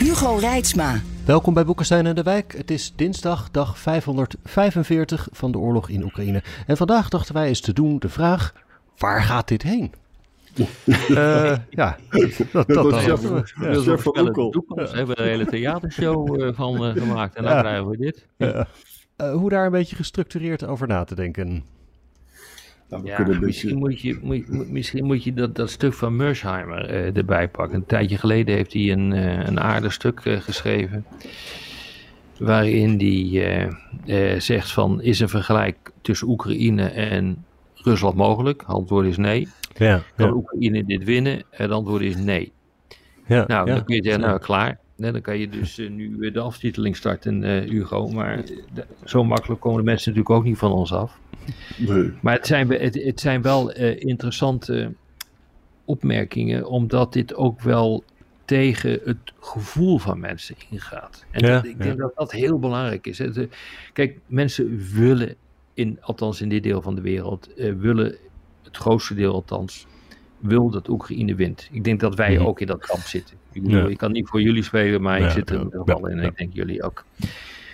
Hugo Reitsma. Welkom bij Boekenstein en de Wijk. Het is dinsdag, dag 545 van de oorlog in Oekraïne. En vandaag dachten wij eens te doen de vraag, waar gaat dit heen? Eh, ja, dat, dat, Dat ja. toekomst. We hebben er een hele theatershow eh, van eh, gemaakt. En dan Ja. krijgen we dit. Eh, hoe daar een beetje gestructureerd over na te denken. Nou, Ja, misschien, beetje... moet je, moet, misschien moet je dat, dat stuk van Mersheimer eh, erbij pakken. Een tijdje geleden heeft hij een, eh, een aardig stuk eh, geschreven. Waarin hij zegt van, is een vergelijk tussen Oekraïne en Rusland mogelijk? Het antwoord is nee. Ja, Kan ja, Oekraïne dit winnen? Het antwoord is nee. ja, Nou, ja. dan kun je zeggen, nou klaar. Nee, dan kan je dus eh, nu de aftiteling starten, eh, Hugo. Maar eh, zo makkelijk komen de mensen natuurlijk ook niet van ons af. Nee. Maar het zijn, het, het zijn wel interessante opmerkingen, omdat dit ook wel tegen het gevoel van mensen ingaat. En Ja, dat- ik denk ja. dat dat heel belangrijk is. Kijk, mensen willen, in, althans in dit deel van de wereld, willen, het grootste deel althans, wil dat Oekraïne wint. Ik denk dat wij Mhm. ook in dat kamp zitten. Ik bedoel, Ja. ik kan niet voor jullie spelen, maar Ja, ik zit er ja, ja, in en ik denk jullie ook.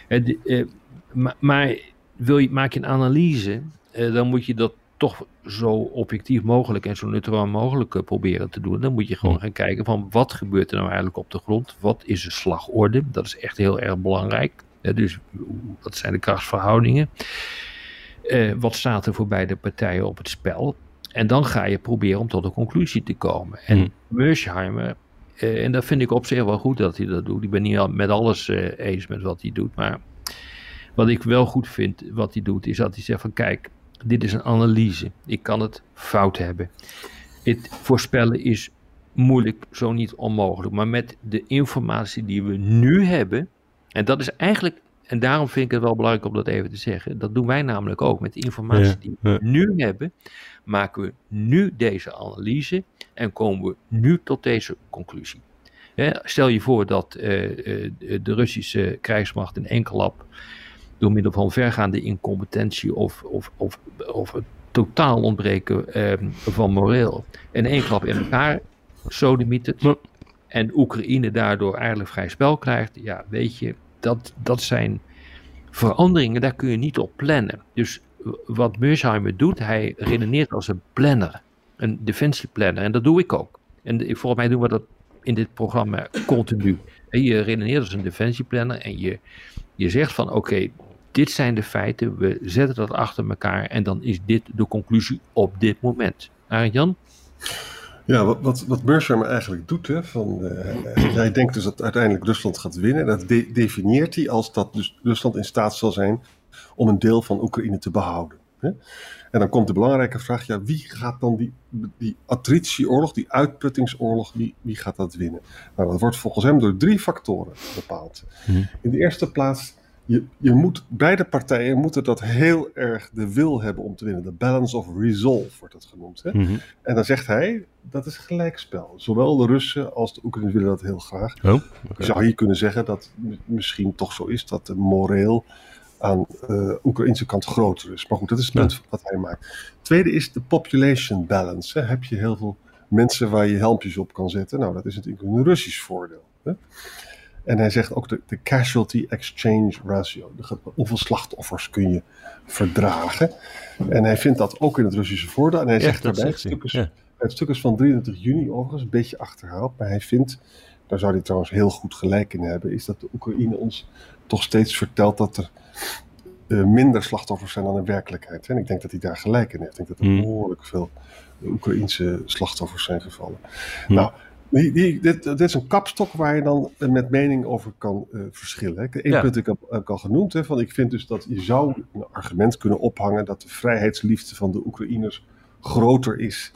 Eh, eh, maar, maar wil je, maak je een analyse, eh, dan moet je dat toch zo objectief mogelijk en zo neutraal mogelijk proberen te doen. Dan moet je gewoon Hm. gaan kijken van wat gebeurt er nou eigenlijk op de grond? Wat is de slagorde? Dat is echt heel erg belangrijk. Dus wat zijn de krachtsverhoudingen? Wat staat er voor beide partijen op het spel? En dan ga je proberen om tot een conclusie te komen. En Hm. Mersheimer, eh, en dat vind ik op zich wel goed dat hij dat doet. Ik ben niet met alles eh, eens met wat hij doet. Maar wat ik wel goed vind wat hij doet, is dat hij zegt van kijk, dit is een analyse. Ik kan het fout hebben. Het voorspellen is moeilijk, zo niet onmogelijk. Maar met de informatie die we nu hebben, en dat is eigenlijk, en daarom vind ik het wel belangrijk om dat even te zeggen, dat doen wij namelijk ook. Met de informatie Ja, die we ja. nu hebben, maken we nu deze analyse en komen we nu tot deze conclusie. Stel je voor dat eh, eh, de Russische krijgsmacht in enkel lab door middel van vergaande incompetentie of, of, of, of het totaal ontbreken eh, van moreel in één klap in elkaar sodemietert en Oekraïne daardoor eigenlijk vrij spel krijgt, ja, weet je, dat, dat zijn veranderingen, daar kun je niet op plannen. Dus wat Mersheimer doet, hij redeneert als een planner, een defensieplanner, en dat doe ik ook. En volgens mij doen we dat in dit programma continu. Je redeneert als een defensieplanner en je, je zegt van oké, dit zijn de feiten, we zetten dat achter elkaar en dan is dit de conclusie op dit moment. Arend Jan? Ja, wat, wat, wat Mersheimer eigenlijk doet, hè, van, eh, hij denkt dus dat uiteindelijk Rusland gaat winnen. En dat de- definieert hij als dat dus Rusland in staat zal zijn om een deel van Oekraïne te behouden. Hè. En dan komt de belangrijke vraag, ja, wie gaat dan die, die attritieoorlog, die uitputtingsoorlog, wie, wie gaat dat winnen? Nou, dat wordt volgens hem door drie factoren bepaald. Hm. In de eerste plaats, je, je moet, beide partijen moeten dat heel erg de wil hebben om te winnen. De balance of resolve wordt dat genoemd. Hè? Mhm. En dan zegt hij, dat is gelijkspel. Zowel de Russen als de Oekraïners willen dat heel graag. Oh, Je zou hier kunnen zeggen dat het misschien toch zo is dat de moreel aan de Oekraïnse kant groter is. Maar goed, dat is het punt wat hij maakt. Tweede is de population balance. Hè. Heb je heel veel mensen waar je helmpjes op kan zetten? Nou, dat is natuurlijk een Russisch voordeel. Hè. En hij zegt ook de, de casualty exchange ratio. De Hoeveel slachtoffers kun je verdragen? En hij vindt dat ook in het Russische voordeel. En hij zegt daarbij, het stuk, is, Ja. het stuk is van 23 juni overigens, een beetje achterhaald. Maar hij vindt, daar zou hij trouwens heel goed gelijk in hebben, is dat de Oekraïne ons toch steeds vertelt dat er eh, minder slachtoffers zijn dan in werkelijkheid. En ik denk dat hij daar gelijk in heeft. Ik denk dat er Hmm. behoorlijk veel Oekraïnse slachtoffers zijn gevallen. Hmm. Nou, die, die, dit, dit is een kapstok waar je dan met mening over kan eh, verschillen. Eén Ja. punt ik heb, heb ik al genoemd. Hè, van ik vind dus dat je zou een argument kunnen ophangen dat de vrijheidsliefde van de Oekraïners groter is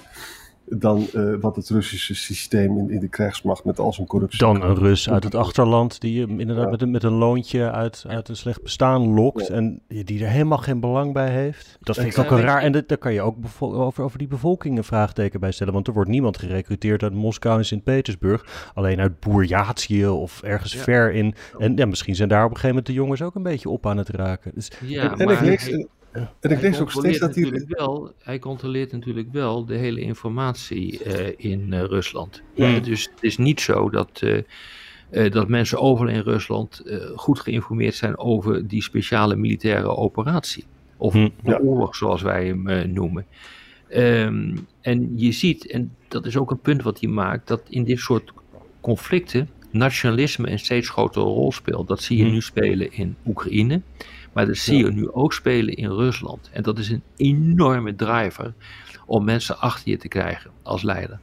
dan eh, wat het Russische systeem in, in de krijgsmacht met al zijn corruptie. Dan een Rus uit het achterland die je inderdaad met, een, met een loontje uit, uit een slecht bestaan lokt en die er helemaal geen belang bij heeft. Dat vind ik ook een raar. En dat, daar kan je ook over, over die bevolking een vraagteken bij stellen, want er wordt niemand gerecruiteerd uit Moskou en Sint-Petersburg, alleen uit Boerjatië of ergens ver in. En ja, misschien zijn daar op een gegeven moment de jongens ook een beetje op aan het raken. Dus, ja, en, maar ik en ik lees ook steeds dat hij... Wel, hij controleert natuurlijk wel de hele informatie uh, in uh, Rusland. Hmm. dus het is niet zo dat, uh, dat mensen overal in Rusland goed geïnformeerd zijn over die speciale militaire operatie. Of de oorlog zoals wij hem noemen. Um, en je ziet, en dat is ook een punt wat hij maakt, dat in dit soort conflicten nationalisme een steeds grotere rol speelt. Dat zie je Hmm. nu spelen in Oekraïne. Maar dat zie je nu ook spelen in Rusland. En dat is een enorme driver om mensen achter je te krijgen als leider.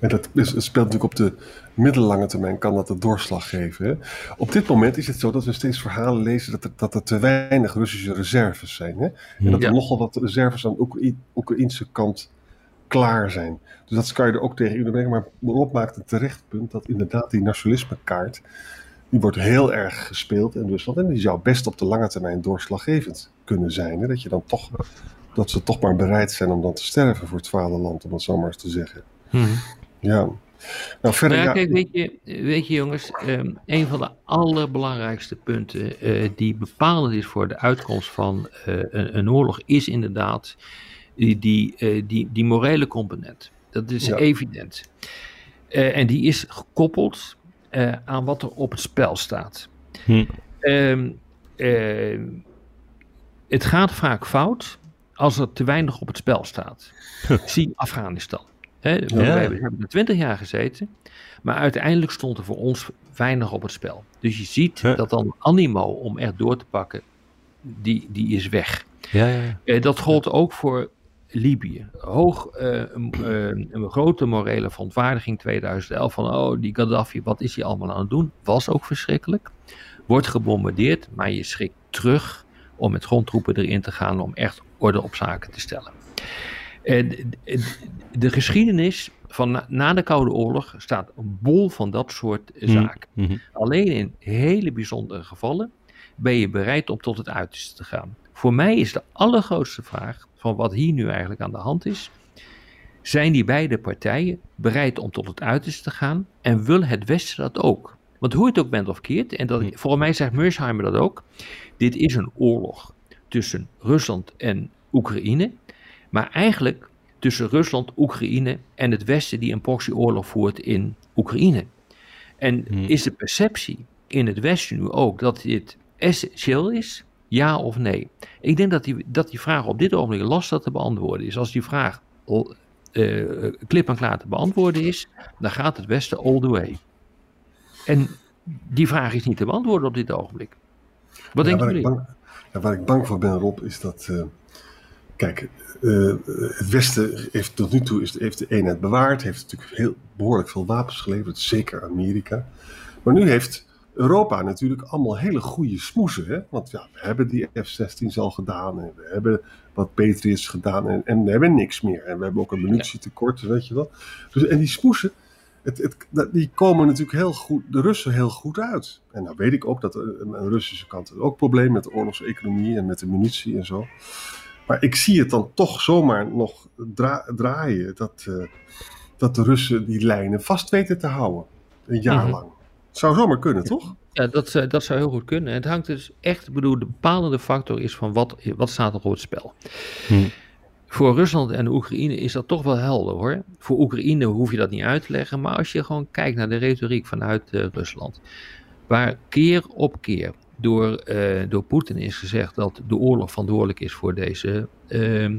En dat is, speelt natuurlijk op de middellange termijn, kan dat de doorslag geven. Hè? Op dit moment is het zo dat we steeds verhalen lezen dat er, dat er te weinig Russische reserves zijn. Hè? En dat er Ja. nogal wat reserves aan de Oekraï- Oekraïnse kant klaar zijn. Dus dat kan je er ook tegen brengen. Maar Rob maakt een terecht punt dat inderdaad die nationalismekaart, die wordt heel erg gespeeld in Rusland. En die zou best op de lange termijn doorslaggevend kunnen zijn. Hè? Dat je dan toch, dat ze toch maar bereid zijn om dan te sterven voor het vaderland, om dat zo maar eens te zeggen. Ja. Nou, verder, ja, kijk, weet je, weet je jongens, ehm, een van de allerbelangrijkste punten eh, die bepalend is voor de uitkomst van eh, een, een oorlog, is inderdaad die, die, eh, die, die morele component. Dat is Ja. evident. Eh, en die is gekoppeld eh, aan wat er op het spel staat. Hm. Ehm, ehm, het gaat vaak fout als er te weinig op het spel staat. Zie Afghanistan. Hè, we hebben er twintig jaar gezeten, maar uiteindelijk stond er voor ons weinig op het spel. Dus je ziet dat dan animo om echt door te pakken, die, die is weg. Ja, ja, ja. Eh, dat gold ook voor Libië. Hoog, eh, een, eh, een grote morele verontwaardiging 2011 van oh die Gaddafi, wat is hij allemaal aan het doen? Was ook verschrikkelijk. Wordt gebombardeerd, maar je schrikt terug om met grondtroepen erin te gaan om echt orde op zaken te stellen. En de, de geschiedenis van na, na de Koude Oorlog staat bol van dat soort zaken. Mhm. Alleen in hele bijzondere gevallen ben je bereid om tot het uiterste te gaan. Voor mij is de allergrootste vraag van wat hier nu eigenlijk aan de hand is. Zijn die beide partijen bereid om tot het uiterste te gaan en wil het Westen dat ook? Want hoe je het ook bent of keert, en dat, volgens mij zegt Mersheimer dat ook, dit is een oorlog tussen Rusland en Oekraïne, maar eigenlijk tussen Rusland, Oekraïne en het Westen die een proxyoorlog voert in Oekraïne. En Hmm. is de perceptie in het Westen nu ook dat dit essentieel is? Ja of nee? Ik denk dat die, dat die vraag op dit ogenblik lastig te beantwoorden is. Als die vraag uh, klip en klaar te beantwoorden is, dan gaat het Westen all the way. En die vraag is niet te beantwoorden op dit ogenblik. Wat ja, ik bang, ja, waar ik bang voor ben, Rob, is dat. Uh, kijk, uh, het Westen heeft tot nu toe is, heeft de eenheid bewaard, heeft natuurlijk heel behoorlijk veel wapens geleverd, zeker Amerika. Maar nu heeft Europa natuurlijk allemaal hele goede smoesen. Hè? Want ja, we hebben die F-16's al gedaan en we hebben wat Patriots gedaan en, en we hebben niks meer. En we hebben ook een munitietekort, weet je wel. Dus, en die smoesen, het, het, die komen natuurlijk heel goed, de Russen heel goed uit. En nou weet ik ook dat aan de Russische kant ook problemen met de oorlogseconomie en met de munitie en zo. Maar ik zie het dan toch zomaar nog dra draaien dat, uh, dat de Russen die lijnen vast weten te houden. Een jaar Mhm. lang. Het zou zomaar kunnen, toch? Ja, dat, uh, dat zou heel goed kunnen. Het hangt dus echt, ik bedoel, de bepalende factor is van wat, wat staat er op het spel. Hm. Voor Rusland en Oekraïne is dat toch wel helder hoor. Voor Oekraïne hoef je dat niet uit te leggen, maar als je gewoon kijkt naar de retoriek vanuit uh, Rusland, waar keer op keer door, uh, door Poetin is gezegd dat de oorlog verantwoordelijk is voor deze. Uh,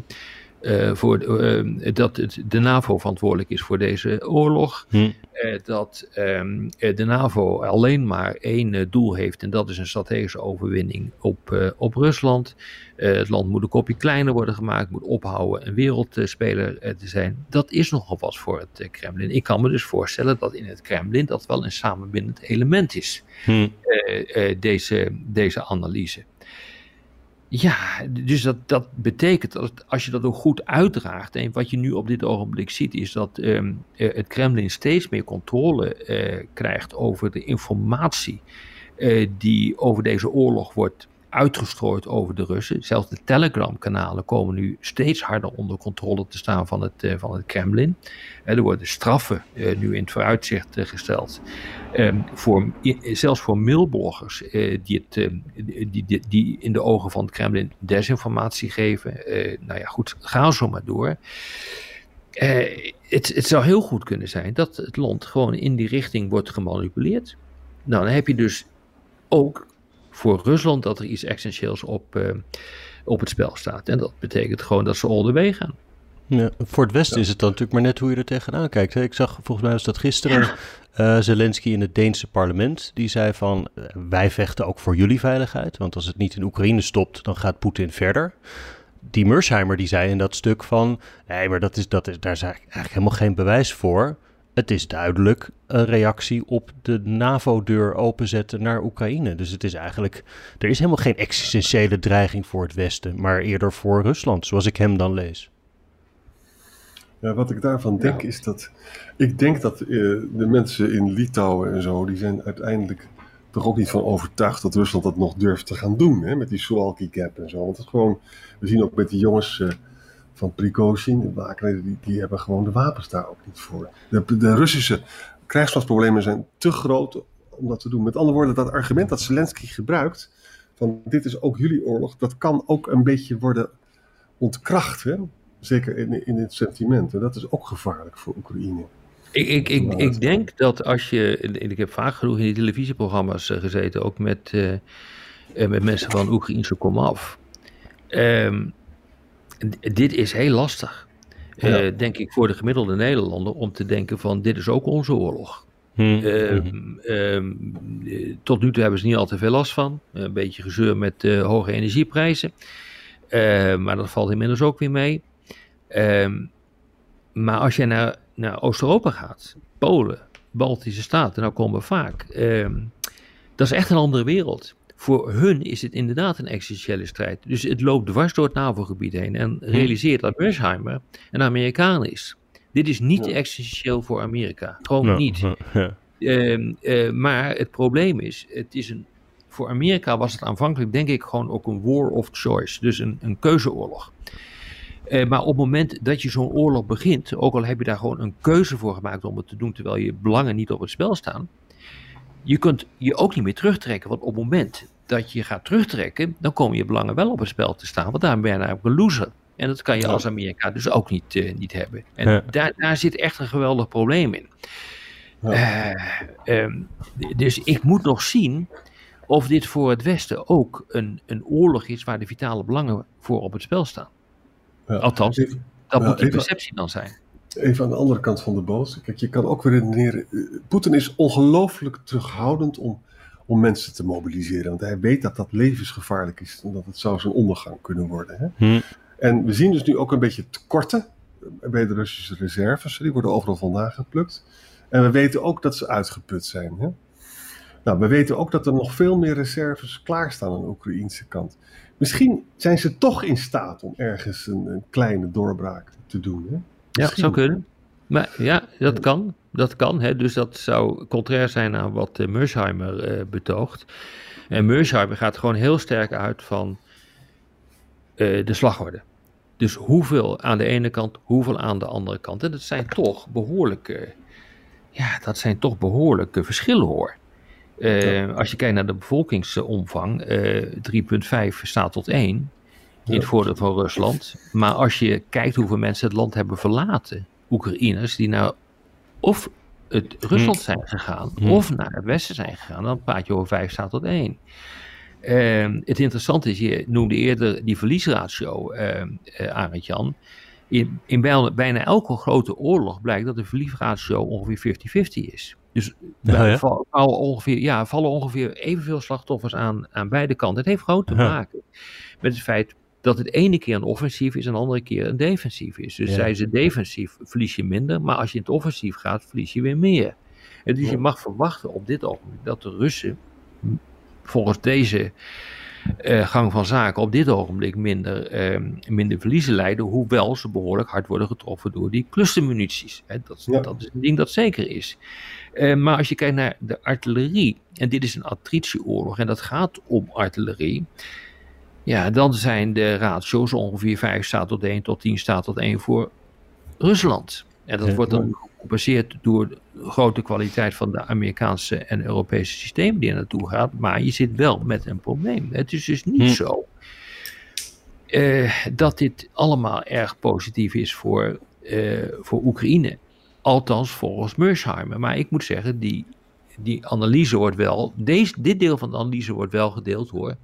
uh, voor, uh, dat het, de NAVO verantwoordelijk is voor deze oorlog. Hm. Uh, dat um, de NAVO alleen maar één doel heeft en dat is een strategische overwinning op, op Rusland. het land moet een kopje kleiner worden gemaakt, moet ophouden een wereldspeler te zijn. Dat is nogal wat voor het Kremlin. Ik kan me dus voorstellen dat in het Kremlin dat wel een samenbindend element is, hm. deze, deze analyse. Ja, dus dat, dat betekent dat als je dat ook goed uitdraagt. En wat je nu op dit ogenblik ziet, is dat ehm, eh, het Kremlin steeds meer controle eh, krijgt over de informatie eh, die over deze oorlog wordt uitgestrooid over de Russen. Zelfs de Telegram-kanalen komen nu steeds harder onder controle te staan van het, uh, van het Kremlin. Uh, er worden straffen uh, nu in het vooruitzicht gesteld. Um, voor, zelfs voor mailbloggers die, het, die, die, die, in de ogen van het Kremlin desinformatie geven. nou ja, goed, ga zo maar door. het, het zou heel goed kunnen zijn dat het land gewoon in die richting wordt gemanipuleerd. Nou, dan heb je dus ook voor Rusland dat er iets essentieels op, uh, op het spel staat. En dat betekent gewoon dat ze all the way gaan. Ja, voor het Westen is het dan natuurlijk maar net hoe je er tegenaan kijkt. Hè? Ik zag volgens mij was dat gisteren uh, Zelensky in het Deense parlement. Die zei van uh, wij vechten ook voor jullie veiligheid. Want als het niet in Oekraïne stopt, dan gaat Poetin verder. Die Mersheimer die zei in dat stuk van nee, maar dat is, dat is, daar is eigenlijk helemaal geen bewijs voor. Het is duidelijk een reactie op de NAVO-deur openzetten naar Oekraïne. Dus het is eigenlijk, er is helemaal geen existentiële dreiging voor het Westen, maar eerder voor Rusland, zoals ik hem dan lees. Ja, wat ik daarvan denk is dat, ik denk dat uh, de mensen in Litouwen en zo, die zijn uiteindelijk toch ook niet van overtuigd dat Rusland dat nog durft te gaan doen, hè, met die Suwalki Gap en zo. Want het is gewoon, we zien ook met die jongens... Uh, van Prigozhin, de Wagner, die, die hebben gewoon de wapens daar ook niet voor. De, de Russische krijgsmachtproblemen zijn te groot om dat te doen. Met andere woorden, dat argument dat Zelensky gebruikt, van dit is ook jullie oorlog, dat kan ook een beetje worden ontkracht. Hè? Zeker in, in het sentiment. En dat is ook gevaarlijk voor Oekraïne. Ik, ik, ik, ik denk dat als je. Ik heb vaak genoeg in die televisieprogramma's eh, gezeten, ook met, uh, met mensen van Oekraïnse komaf. Um, dit is heel lastig. Ja. Uh, denk ik voor de gemiddelde Nederlander om te denken van dit is ook onze oorlog. Hmm. Uh, uh, tot nu toe hebben ze niet al te veel last van. Een beetje gezeur met hoge energieprijzen. maar dat valt inmiddels ook weer mee. Ehm, maar als je naar, naar Oost-Europa gaat, Polen, Baltische Staten, nou komen we vaak. Ehm, dat is echt een andere wereld voor hun is het inderdaad een existentiële strijd. Dus het loopt dwars door het NAVO-gebied heen en hm. realiseert dat Mersheimer een Amerikaan is. Dit is niet ja. existentieel voor Amerika. Gewoon niet. Ja. Uh, uh, maar het probleem is, het is een, voor Amerika was het aanvankelijk denk ik gewoon ook een war of choice. Dus een, een keuzeoorlog. Uh, maar op het moment dat je zo'n oorlog begint, ook al heb je daar gewoon een keuze voor gemaakt om het te doen terwijl je belangen niet op het spel staan, je kunt je ook niet meer terugtrekken. Want op het moment dat je gaat terugtrekken, dan komen je belangen wel op het spel te staan. Want daar ben je namelijk een loser. En dat kan je als Amerika dus ook niet, uh, niet hebben. En ja. daar, daar zit echt een geweldig probleem in. Ja. Uh, um, dus ik moet nog zien of dit voor het Westen ook een, een oorlog is waar de vitale belangen voor op het spel staan. Ja. Althans, dat moet de perceptie dan zijn. Even aan de andere kant van de boot. Kijk, je kan ook weer redeneren. Poetin is ongelooflijk terughoudend om om mensen te mobiliseren. Want hij weet dat dat levensgevaarlijk is en dat het zou zijn ondergang kunnen worden. Hè? Hm. En we zien dus nu ook een beetje tekorten bij de Russische reserves. Die worden overal vandaan geplukt. En we weten ook dat ze uitgeput zijn. Hè? Nou, we weten ook dat er nog veel meer reserves klaarstaan aan de Oekraïnse kant. Misschien zijn ze toch in staat om ergens een, een kleine doorbraak te doen. Hè? Ja, zou kunnen. Maar ja, dat kan. Dat kan, hè? dus dat zou contrair zijn aan wat uh, Mersheimer uh, betoogt. En Mersheimer gaat gewoon heel sterk uit van uh, de slagorde. Dus hoeveel aan de ene kant, hoeveel aan de andere kant. En dat zijn toch behoorlijke, ja, dat zijn toch behoorlijke verschillen hoor. Ja. Als je kijkt naar de bevolkingsomvang, 3,5 staat tot 1 in het voordeel van Rusland. Maar als je kijkt hoeveel mensen het land hebben verlaten, Oekraïners die naar of het Rusland hm. zijn gegaan, hm. of naar het Westen zijn gegaan, dan praat je over 5 staat tot 1. Uh, het interessante is, je noemde eerder die verliesratio, uh, uh, Arend Jan. In, in bijna, bijna, elke grote oorlog blijkt dat de verliesratio ongeveer 50-50 is. Dus ja. Vallen, ongeveer, ja, vallen ongeveer evenveel slachtoffers aan, aan beide kanten. Het heeft gewoon te maken met het feit dat het ene keer een offensief is en de andere keer een defensief is. Dus ja. zijn ze defensief, verlies je minder, maar als je in het offensief gaat, verlies je weer meer. En dus ja. je mag verwachten op dit ogenblik dat de Russen volgens deze uh, gang van zaken op dit ogenblik minder, uh, minder verliezen leiden, hoewel ze behoorlijk hard worden getroffen door die clustermunities. Hè, dat, ja. dat is een ding dat zeker is. Uh, maar als je kijkt naar de artillerie, en dit is een attritieoorlog en dat gaat om artillerie, ja, dan zijn de ratio's ongeveer 5 staat tot 1 tot 10 staat tot 1 voor Rusland. En dat wordt dan gecompenseerd door de grote kwaliteit van de Amerikaanse en Europese systemen die er naartoe gaat. Maar je zit wel met een probleem. Het is dus niet hm. zo uh, dat dit allemaal erg positief is voor, uh, voor Oekraïne. Althans volgens Mersheimer. Maar ik moet zeggen, die, die analyse wordt wel, deze, dit deel van de analyse wordt wel gedeeld hoor.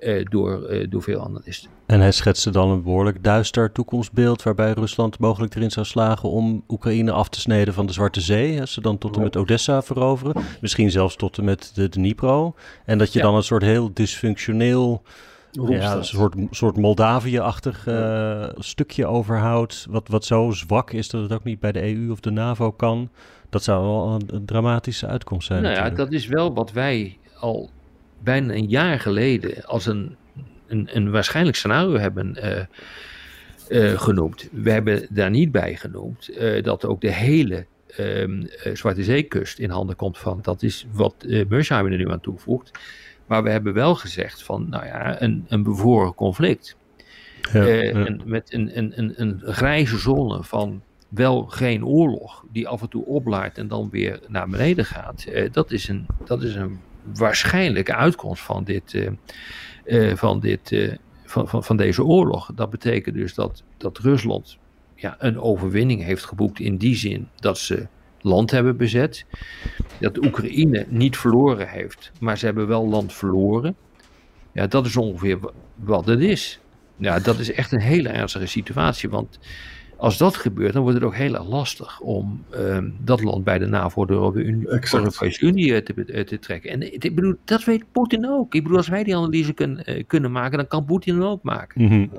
Uh, door, uh, door veel analisten. En hij schetste dan een behoorlijk duister toekomstbeeld waarbij Rusland mogelijk erin zou slagen om Oekraïne af te snijden van de Zwarte Zee. Als ze dan tot en met Odessa veroveren, misschien zelfs tot en met de Dnipro. En dat je ja. dan een soort heel dysfunctioneel, ja, een soort, soort Moldavië-achtig uh, stukje overhoudt. Wat, wat zo zwak is dat het ook niet bij de EU of de NAVO kan. Dat zou wel een, een dramatische uitkomst zijn. Nou ja, dat is wel wat wij al bijna een jaar geleden als een, een, een waarschijnlijk scenario hebben uh, uh, genoemd. We hebben daar niet bij genoemd uh, dat ook de hele um, Zwarte Zeekust in handen komt van. Dat is wat uh, Mersheimer er nu aan toevoegt. Maar we hebben wel gezegd van, nou ja, een, een bevroren conflict. Ja, ja. met een, een, een, een grijze zone van wel geen oorlog, die af en toe oplaart en dan weer naar beneden gaat. dat, is een, dat is een waarschijnlijke uitkomst van, dit, uh, uh, van, dit, uh, van, van, van deze oorlog. Dat betekent dus dat, dat Rusland ja, een overwinning heeft geboekt in die zin dat ze land hebben bezet. Dat Oekraïne niet verloren heeft, maar ze hebben wel land verloren. Ja, dat is ongeveer wat het is. Ja, dat is echt een hele ernstige situatie, want als dat gebeurt, dan wordt het ook heel erg lastig om um, dat land bij de NAVO, de Europese Unie eh, te, eh, te, trekken. En ik bedoel, dat weet Poetin ook. Ik bedoel, als wij die analyse kun, uh, kunnen maken, dan kan Poetin hem ook maken. Mm -hmm.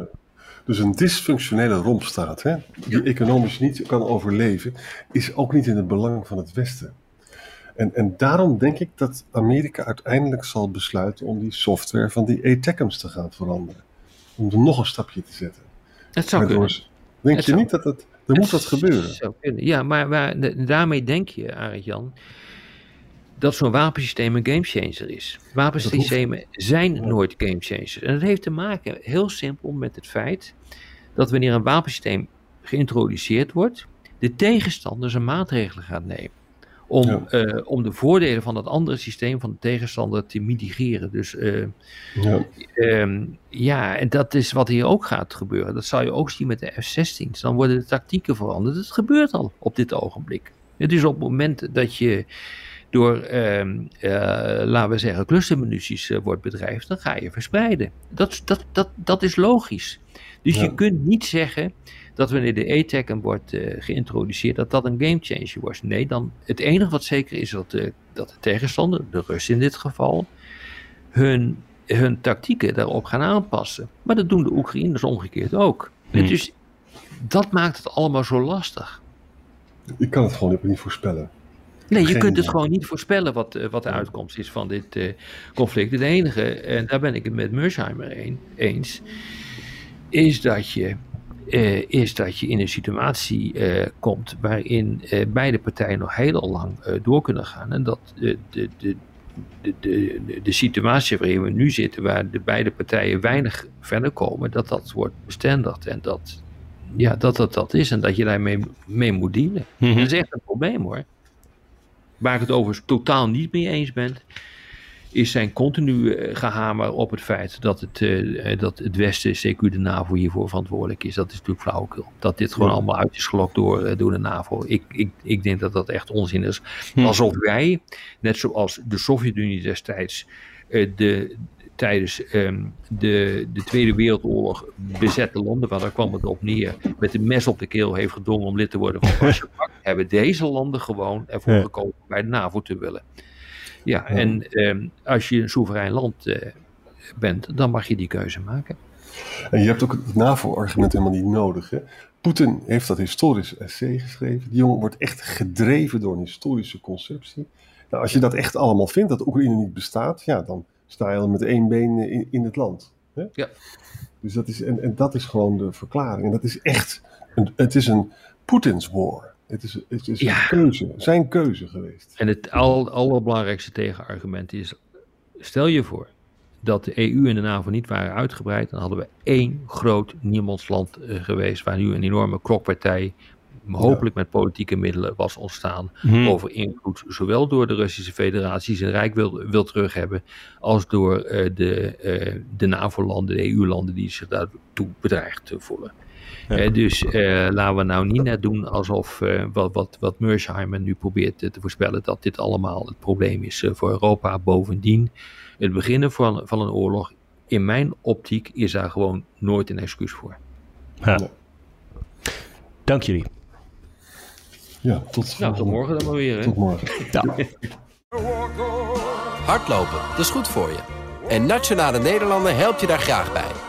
Dus een dysfunctionele rompstaat, hè, die economisch niet kan overleven, is ook niet in het belang van het Westen. En, en daarom denk ik dat Amerika uiteindelijk zal besluiten om die software van die ATACMS te gaan veranderen. Om er nog een stapje te zetten. Dat zou kunnen. Denk het je niet dat het... Er moet wat gebeuren. Ja, maar, maar daarmee denk je, Arend Jan, dat zo'n wapensysteem een gamechanger is. Wapensystemen zijn nooit gamechangers. En dat heeft te maken heel simpel met het feit dat wanneer een wapensysteem geïntroduceerd wordt, de tegenstander zijn maatregelen gaat nemen om, ja. uh, om de voordelen van dat andere systeem van de tegenstander te mitigeren. Dus uh, ja. Um, ja, en dat is wat hier ook gaat gebeuren. Dat zou je ook zien met de F-16's. Dan worden de tactieken veranderd. Het gebeurt al op dit ogenblik. Het is op het moment dat je door, uh, laten we zeggen, clustermunities wordt bedrijf, dan ga je verspreiden. Dat, dat, dat, dat is logisch. Dus ja. je kunt niet zeggen dat wanneer de ATAC wordt uh, geïntroduceerd, dat dat een gamechanger wordt. Nee, dan het enige wat zeker is dat de, dat de tegenstander, de Russen in dit geval, hun, hun tactieken daarop gaan aanpassen. Maar dat doen de Oekraïners omgekeerd ook. Hmm. Dus dat maakt het allemaal zo lastig. Ik kan het gewoon niet voorspellen. Nee, je kunt het gewoon niet voorspellen wat, uh, wat de uitkomst is van dit uh, conflict. Het enige, en daar ben ik het met Mersheimer een, eens, is dat je uh, is dat je in een situatie uh, komt waarin uh, beide partijen nog heel lang door kunnen gaan. En dat de, de, de, de, de, de situatie waarin we nu zitten, waar de beide partijen weinig verder komen, dat dat wordt bestendigd en dat ja, dat, dat dat is en dat je daarmee mee moet dealen. Mm -hmm. Dat is echt een probleem hoor. Waar ik het overigens totaal niet mee eens ben, is zijn continu uh, gehamer op het feit dat het, uh, dat het Westen, CQ de NAVO, hiervoor verantwoordelijk is. Dat is natuurlijk flauwekul. Dat dit gewoon ja. allemaal uit is gelokt door, uh, door de NAVO. Ik, ik, ik denk dat dat echt onzin is. Hm. Alsof wij, net zoals de Sovjet-Unie destijds, de, tijdens um, de, de Tweede Wereldoorlog bezette landen, waar daar kwam het op neer, met een mes op de keel heeft gedwongen om lid te worden van Warschau, hebben deze landen gewoon ervoor ja. gekozen bij de NAVO te willen. Ja, en eh, als je een soeverein land eh, bent, dan mag je die keuze maken. En je hebt ook het NAVO-argument helemaal niet nodig. Poetin heeft dat historisch essay geschreven. Die jongen wordt echt gedreven door een historische conceptie. Nou, als je dat echt allemaal vindt, dat Oekraïne niet bestaat, ja, dan sta je al met één been in, in het land. Hè? Ja. Dus dat is, en, en dat is gewoon de verklaring. En dat is echt, een, het is een Poetins war. Het is, het is Ja. een keuze, zijn keuze geweest. En het al, allerbelangrijkste tegenargument is: stel je voor dat de EU en de NAVO niet waren uitgebreid, dan hadden we één groot niemandsland eh, geweest, waar nu een enorme klokpartij, hopelijk met politieke middelen, was ontstaan over invloed, zowel door de Russische Federatie zijn rijk wil, wil terug hebben, als door eh, de, eh, de NAVO-landen, de EU-landen die zich daartoe bedreigd voelen. Dus eh, laten we nou niet net doen alsof eh, wat, wat, wat Mersheimer nu probeert te voorspellen, dat dit allemaal het probleem is eh, voor Europa. Bovendien, het beginnen van, van een oorlog, in mijn optiek, is daar gewoon nooit een excuus voor. Ja. Dank jullie. Ja, tot, Nou, tot morgen dan maar weer. Hè? Tot morgen. Hardlopen, dat is goed voor je. En Nationale Nederlanden helpt je daar graag bij.